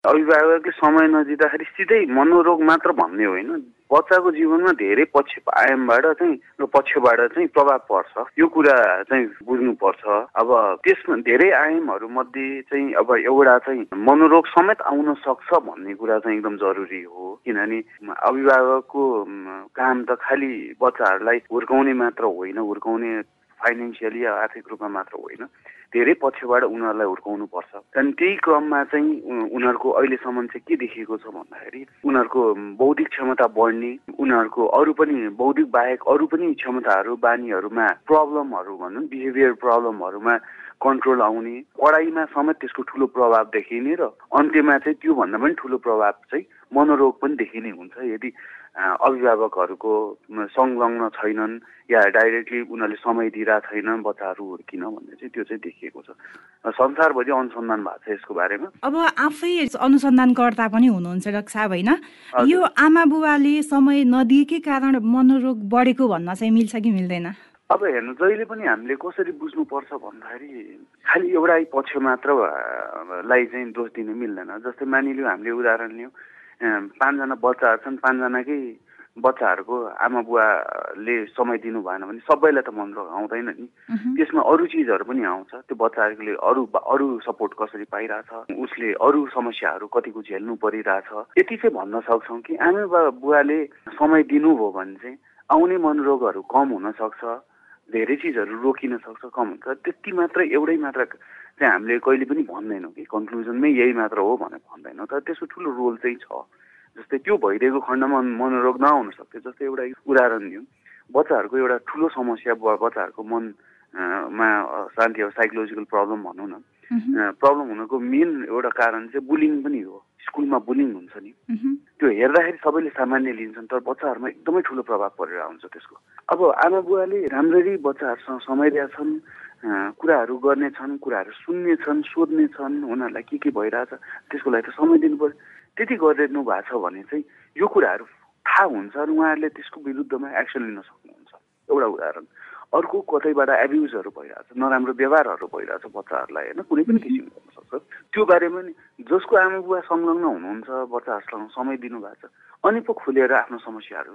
अभिभावकले समय नदिँदाखेरि सिधै मनोरोग मात्र भन्ने होइन। बच्चाको जीवनमा धेरै पक्ष आयामबाट चाहिँ पक्षबाट चाहिँ प्रभाव पर्छ। यो कुरा चाहिँ बुझ्नुपर्छ। अब त्यसमा धेरै आयामहरू मध्ये चाहिँ अब एउटा चाहिँ मनोरोग समेत आउन सक्छ भन्ने कुरा चाहिँ एकदम जरुरी हो। किनभने अभिभावकको काम त खालि बच्चाहरूलाई हुर्काउने मात्र होइन हुर्काउने फाइनेन्सियली आर्थिक रूपमा मात्र होइन। धेरै पक्षबाट उनीहरूलाई हुर्काउनु पर्छ। त्यहाँदेखि त्यही क्रममा चाहिँ उनीहरूको अहिलेसम्म चाहिँ के देखिएको छ भन्दाखेरि उनीहरूको बौद्धिक क्षमता बढ्ने उनीहरूको अरू पनि बौद्धिक बाहेक अरू पनि क्षमताहरू बानीहरूमा प्रब्लमहरू भनौँ बिहेभियर प्रब्लमहरूमा कन्ट्रोल आउने पढाइमा समेत त्यसको ठुलो प्रभाव देखिने र अन्त्यमा चाहिँ त्योभन्दा पनि ठुलो प्रभाव चाहिँ मनोरोग पनि देखिने हुन्छ। यदि अभिभावकहरूको संलग्न छैनन् या डाइरेक्टली उनीहरूले समय दिइरहेको छैन बच्चाहरू हुर्किन भन्ने चाहिँ त्यो चाहिँ देखिएको छ। संसारभरि अनुसन्धान भएको छ यसको बारेमा। अब आफै अनुसन्धानकर्ता पनि हुनुहुन्छ डाक्टर साहब होइन यो आमा बुवाले समय नदिएकै कारण मनोरोग बढेको भन्न चाहिँ मिल्छ कि मिल्दैन? अब हेर्नु जहिले पनि हामीले कसरी बुझ्नुपर्छ भन्दाखेरि खालि एउटै पक्ष मात्रलाई चाहिँ दोष दिन मिल्दैन। जस्तै मानिलियो हामीले उदाहरण लियौँ पाँचजना बच्चाहरू छन् पाँचजनाकै बच्चाहरूको आमा बुवाले समय दिनु भएन भने सबैलाई त मन आउँदैन नि। त्यसमा अरू चिजहरू पनि आउँछ। त्यो बच्चाहरूले अरू अरू सपोर्ट कसरी पाइरहेछ? उसले अरू समस्याहरू कतिको झेल्नु परिरहेछ? यति चाहिँ भन्न सक्छौँ कि आमा बुवाले समय दिनुभयो भने चाहिँ आउने मनोरोगहरू कम हुन सक्छ धेरै चिजहरू रोकिन सक्छ कम हुन्छ। त्यति मात्र एउटै मात्र चाहिँ हामीले कहिले पनि भन्दैनौँ कि कन्क्लुजनमै यही मात्र हो भनेर भन्दैनौँ। तर त्यसको ठुलो रोल चाहिँ छ। जस्तै त्यो भइदिएको खण्डमा मनोरोग नआउन सक्थ्यो जस्तै एउटा उदाहरण दिउँ। बच्चाहरूको एउटा ठुलो समस्या बच्चाहरूको मनमा शान्ति अब साइकोलोजिकल प्रब्लम भनौँ न। प्रब्लम हुनुको मेन एउटा कारण चाहिँ बुलिङ पनि हो। स्कुलमा बुलिङ हुन्छ नि। त्यो हेर्दाखेरि सबैले सामान्य लिन्छन् तर बच्चाहरूमा एकदमै ठुलो प्रभाव परेर आउँछ त्यसको। अब आमा बुवाले राम्ररी बच्चाहरूसँग समय दिएछन् कुराहरू गर्नेछन् कुराहरू सुन्नेछन् सोध्नेछन् उनीहरूलाई के के भइरहेछ त्यसको लागि त समय दिनु पऱ्यो त्यति गरिदिनु भएको छ भने चाहिँ यो कुराहरू थाहा हुन्छ र उहाँहरूले त्यसको विरुद्धमा एक्सन लिन सक्नुहुन्छ। एउटा उदाहरण। अर्को कतैबाट एब्युजहरू भइरहेछ नराम्रो व्यवहारहरू भइरहेछ बच्चाहरूलाई होइन? कुनै पनि किसिमको हुनसक्छ त्यो बारेमा नि जसको आमा बुवा संलग्न हुनुहुन्छ बच्चाहरूसँग समय दिनुभएको छ अनि पो खुलेर आफ्नो समस्याहरू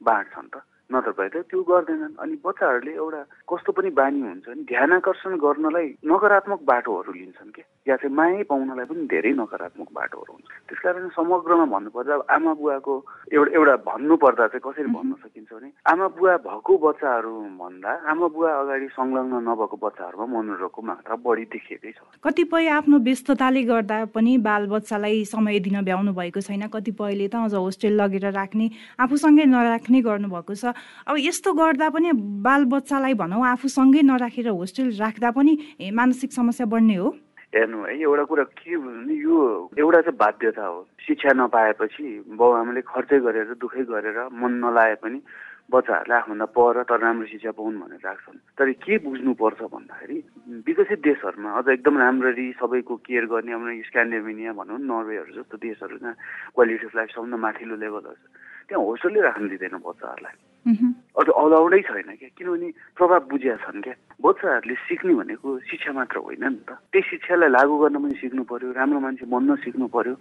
बाँड्छन् त। नत्र भए त त्यो गर्दैनन्। अनि बच्चाहरूले एउटा कस्तो पनि बानी हुन्छ नि ध्यान आकर्षण गर्नलाई नकारात्मक बाटोहरू लिन्छन् क्या। या चाहिँ माया पाउनलाई पनि धेरै नकारात्मक बाटोहरू हुन्छ। त्यस कारण समग्रमा भन्नुपर्दा आमा बुवाको एउटा एउटा भन्नुपर्दा चाहिँ कसरी भन्न सकिन्छ भने आमा बुवा भएको बच्चाहरू भन्दा आमा बुवा अगाडि संलग्न नभएको बच्चाहरूमा मनोरोगको मात्रा बढी देखिएकै छ। कतिपय आफ्नो व्यस्तताले गर्दा पनि बाल बच्चालाई समय दिन भ्याउनु भएको छैन। कतिपयले त अझ होस्टेल लगेर राख्ने आफूसँगै नराख्ने गर्नुभएको छ। अब यस्तो गर्दा पनि बाल बच्चालाई भनौँ आफूसँगै नराखेर होस्टेल राख्दा पनि मानसिक समस्या बढ्ने हो। हेर्नु है एउटा कुरा के भने यो एउटा चाहिँ बाध्यता हो। शिक्षा नपाएपछि बाउ आमाले खर्चै गरेर दुःखै गरेर मन नलाए पनि बच्चाहरूले आफूभन्दा पर तर राम्रो शिक्षा पाउन् भनेर राख्छन्। तर के बुझ्नुपर्छ भन्दाखेरि विकसित देशहरूमा अझ एकदम राम्ररी सबैको केयर गर्ने अब स्क्यान्डेमिनिया भनौँ नर्वेहरू जस्तो देशहरू जहाँ क्वालिटी अफ लाइफ सबभन्दा माथिल्लो लेभलहरू छ त्यहाँ होस्टेलले राख्नु दिँदैन बच्चाहरूलाई। अझ अलाउडै छैन क्या? किनभने प्रभाव बुझिया छन् क्या? बच्चाहरूले सिक्ने भनेको शिक्षा मात्र होइन नि त। त्यही शिक्षालाई लागू गर्न पनि सिक्नु पर्यो राम्रो मान्छे बन्न सिक्नु पर्यो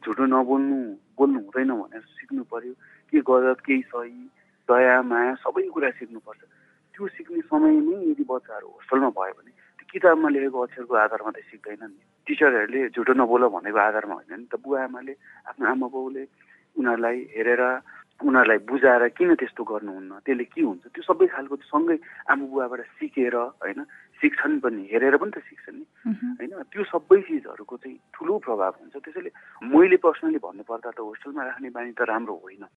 झुटो नबोल्नु बोल्नु हुँदैन भनेर सिक्नु पर्यो। के गलत केही सही दया माया सबै कुरा सिक्नुपर्छ। त्यो सिक्ने समय नै यदि बच्चाहरू होस्टेलमा भयो भने त्यो किताबमा लेखेको अक्षरको आधारमा त सिक्दैनन्। नि टिचरहरूले झुटो नबोल भनेको आधारमा होइन नि त। बुवा आमाले आफ्नो आमा बाउले उनीहरूलाई हेरेर उनीहरूलाई बुझाएर किन त्यस्तो गर्नुहुन्न? त्यसले के हुन्छ? त्यो सबै खालको सँगै आमा बुवाबाट सिकेर होइन सिक्छन् पनि हेरेर पनि त सिक्छन् नि। होइन त्यो सबै चिजहरूको चाहिँ ठुलो प्रभाव हुन्छ। त्यसैले मैले पर्सनली भन्नुपर्दा त होस्टेलमा राख्ने बानी त राम्रो होइन।